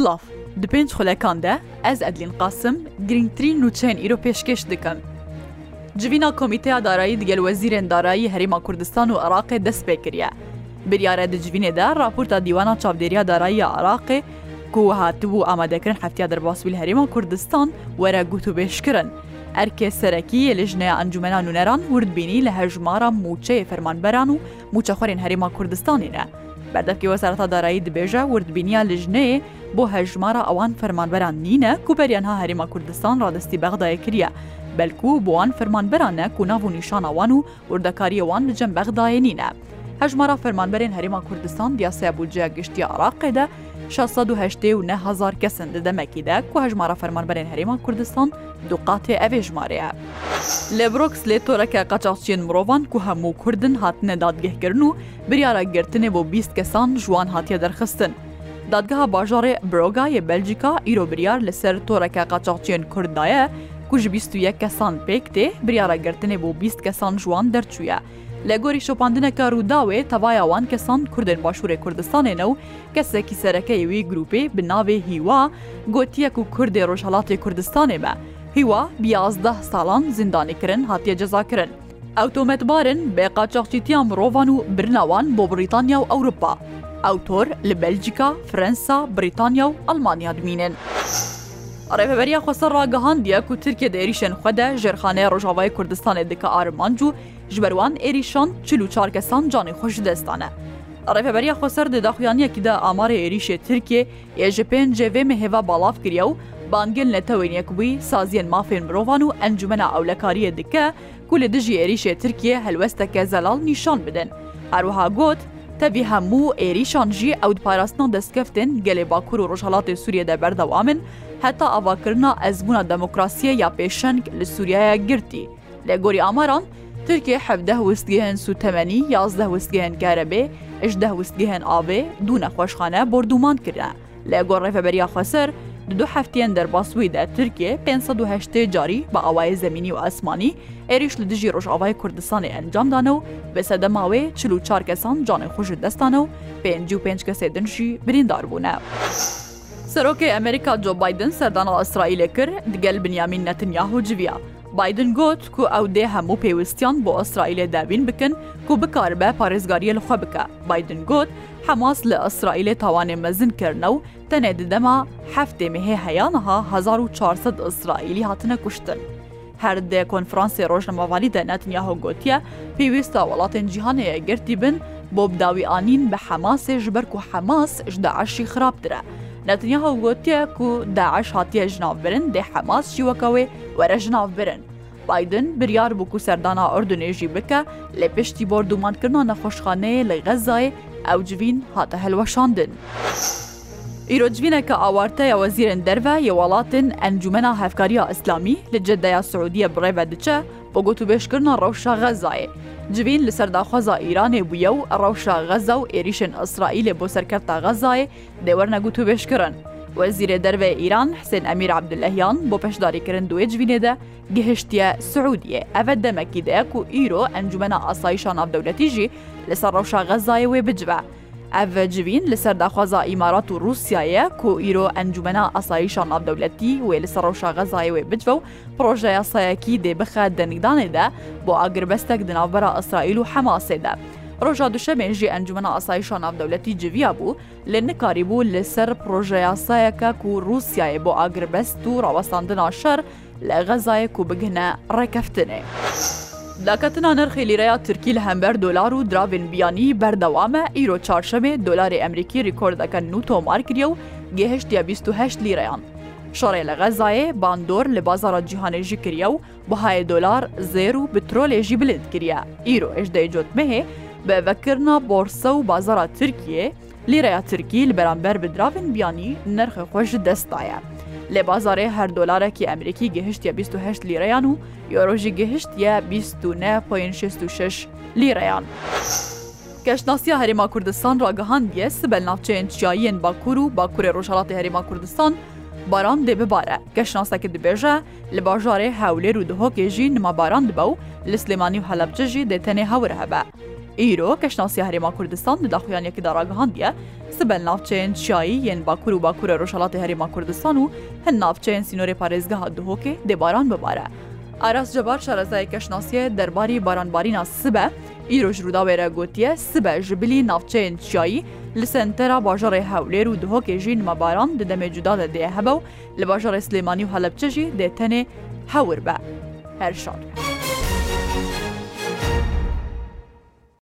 Silav Di pênc xulekan de ez Edlin qasim girngtirîn nûçeyên îro pêşkeş dikim. Civîna Komîteya Darayî digel wezîrên darayî Herêma Kurdistan û Iraqê dest pêkiriye. Biryare di civînê de raporta dîwana çavdêriya darayî Iraqê ku hatibû amadekirin heftiya derbasîl Herêma Kurdistan were gotûbêşkirin. erkê serekiyê li jneya encumena nûneran hurdbînî li hejmara mûçeyê fermanberan û mûçexwarên Herêma Kurdistanê ne. Berdevkê Wesarata Darayî dibêje hurdbîniya li jneyê بۆ هەژمارە ئەوان فەرمانبەران نینە کوپەریانها هەرێمە کوردستان ڕادستی بەغدایە کریە بەلکو بۆوان فەرمانبەرانە کوناو و نیشانەوان و وردەکاریەوان لە جەم بەغدایە نینە. هەژمارە فەرمانبەرێن هەرێما کوردستان دیاسە بولجیا گشتی عراقیدا 16هزار کەسن دەدەمەکیدا کو هەژمارە فەرمانبەرێن هەرێما کوردستان دوقاتێ ئەوێ ژمارەیە. لە برۆکس لێ تۆرەکە قەچاقچین مرۆڤان کو هەموو کوردن هاتنە دادگەهگرن و بریاە گرتنێ بۆ 20 کەسان ژوان هاتیە دەرخستن. دادگەها باژارێ برۆگایە بەلجیکا ئیرۆبریار لەسەر تۆڕەکە قاچاقچێن کوردایە کو ji بیستە کەسان پێک تێ بریاەگررتنێ بۆ بیست کەسان ژوان دەرچوویە. لە گۆری شۆپاندنەکە ڕووداوێ تەوایاوان کەسان کوردن باشوورێ کوردستانێنە و کەسێکی سەرەکەیوی گروپی بناوێ هیوا گوتیەک و کوردی ڕۆژهڵاتی کوردستانێ بە. هیوا بیازدە ساڵان زیندانیکردن هاتیە جەزاکردن. ئەوتۆمەتبارن بێ قاچەخچیتیان مرۆڤان و برناوان بۆ بریتانیا و ئەوروپا. ئەو تۆر لە بەلجیکا، فرەنسا، بریتانیا و ئەلمانیا دومینن. ڕێبەریا خۆسە ڕاگەهاندیە و ترکێ دەێریشن خودە ژێرخانەیە ڕۆژاوای کوردستانی دکە ئارمانج و ژبەروان ئێریشان چل و چارکەسان جانی خۆش دەستانە. ڕێفەبەریا خۆسەر دەداخویانیەکیدا ئامارە ئێریشێ ترکێ ئێژە پێنجێێ مهێوا باڵاف کریە و بانگل نەتەوێنیەکبووی سازیێن مافێن مرۆڤان و ئەنجومە ئەولەکاریە دکە کو لە دژی ئێریشێ ترکیە هەلوەستەکە زەلال نیشان بدەن. هەروها گوت tevî hemû êrîşan jî ew parastina destskeftin gelê Bakur û Rojhelatê Sûriye de berdewamin, heta avakirina ezbûna demokrasiye ya pêşeng li Sûriyeye girtî. Lê gorî amaran, Tirkiye hevdeh wistgehên Sûtemenî yazdeh wistgehên Kerebê, ji deh wistgehên avê dû nexweşxane bordûman kirine. Lê gor rêveberiya xweser, دو هەفتیان دەرباسوویدا ترکیە 500 جاری بە ئاوایە زمینی و ئەسمانی عێریش لە دژی ڕۆژاوای کوردستانی ئەنجامدانە و بە سەدەماوێ چلو چار کەسان جانێ خوش دەستانە و 55 کەسێ دنشی بریندار بوونە. سەرۆکی ئەمریکا جۆ بادن سەردانا ئەسرائیلە کرد دگەل بنیامین نەتنیاهو جویا. بادن گوت کو ئەو دێ هەموو پێویستیان بۆ ئەسرائیلە دابین بکەن کو بکاربە پارێزگاریە لەخوا بکە بادن گوت حماس لە ئەسرائیلێ تاوانێ مەزن کردنە و تەنێ دەما هەفتێ مهێ هەیانەها 1400 ئیسرائیلی هاتنە کوشتن. هەردێ کۆنفرانسی ڕۆژنەماوالی دەنەتنیاهۆ گوتیە پێویستە وڵاتێن جیهانەیە گرتی بن بۆ بداویانین بە حەماسێ ژبەر و حەماس ژداعشی خراپترە. نەتنیاهۆ گوتیە و داعش هاتیە ژناوبرن دێ حەماس شیوەکەوێ وەرە ژناوبرن. بادن بریار بوو و سەردانا ئۆردونێژی بکە لە پشتی بۆ دومانکردنا نەخۆشخانەیە لە غەزای ئەوجوین هاتە هەلوەشاندن. ئیرۆجوینەکە ئاوارتەیە وەزیرن دەرە یوڵاتن ئەنجومەنا هەفکاریە ئەسلامی لە جددەیە سعودیە بڕێبە دچە بۆ گوتوبێشکردنا ڕەوشە غەزایە. جوین لە سەرداخوازا ئیرانێ بووە و ڕەوشە غەزە و ئێریشن ئەسرائیلێ بۆ سەرکەرتا غەزایە دەوەرنەگوتوبێشکردن. وەزیرێ دەروێ ئیران حسێن ئەمیر عبدلەهیان بۆ پێشداریکردن دوێ جوینێدە گەهشتە سعودیە ئەvە دەمەکی دەیەک و ئیرۆ ئەنجومە ئاسایشان ئەفدەولەتیژی لەسەر ڕەوشا غەزایە وێ بجبە. ئەە جوین لەسەر داخوازا ئیمارات و رووسایە کۆ ئیرۆ ئەنجومە ئاساییشان ئەفدەولەتی وێ لەسەر ڕەوشا غەزایە وێ بجوە و پرۆژەیە سایەکی دێبخە دەنگدانێدا بۆ ئاگربەستێک دناوبەرە ئەسرائیل و حەماسێدا. ڕۆژا دوشەمێنژی ئەنجومە ئاسایشا ناودەولەتی جویا بوو لە نکاری بوو لەسەر پرۆژەیاسایەکە و رووسایە بۆ ئاگربەست و ڕاوەستاندنا شەر لە غەزایەک و بگنە ڕێکەفتنێ. داکەتنا نرخی لیرەیە ترکی لە هەمبەر دلار و دراڤن بیانی بەردەوامە ئیرۆ چارشەمێ دلاری ئەمریکی ریکۆردەکەن و تۆمارکریە و گەهشتیا 28 لیرەیان. شەڕێ لە غەزایێ باندۆر لە بازارە جیهانێژی کریە و بەهای دلار زێر و بترۆلێژی بلند کریە. ئیرۆ ئێشدەی جۆتمەهێ بە vekirna borsa û bazara Tirkiye lîreya Tirkî li beramber bi dravên biyanî nerxe xwe ji destaye. Lê bazarê her dolarekî Emerîkî gihiştiye 28 lîreyan û Euro jî gihiştiye 26 lîreyan. Keşnasiya Herêma Kurdistan ragihandiye sibel navçeyên çiyayên Bakur û Bakurê Roşalatê Herêma Kurdistan, baran dê bibare Keşnasekê dibêje li bajarê hewlêr û dihokê jî nima baran dibe û li Slêmanî û helebce jî dê tenê hewir hebe. ئیرۆ کەشناسی هەرێما کوردستان لەداخۆیانێکدا ڕاگەهاندە سبەن ناوچەیەن چایی یەن باکوور و باکوورە ڕۆژهڵاتی هەرێما کوردستان و هەن ناوچەیەن سینۆری پارێزگەها دهۆکێ دێباران ببارە. ئاراس جەبار شارەزای کەشناسیە دەرباری بارانبارینا سبە ئیرۆژ ڕووداوێرە گوتیە سبە ژبلی ناوچەیەن چایی لە سنتەرا باژەڕێ هەولێر و دهۆکێژی نمەباران دەدەمێ جودادە دێ هەبە و لە باژەڕێ سلێمانی و هەلبچەژی دێتەنێ هەور بە هەر شار.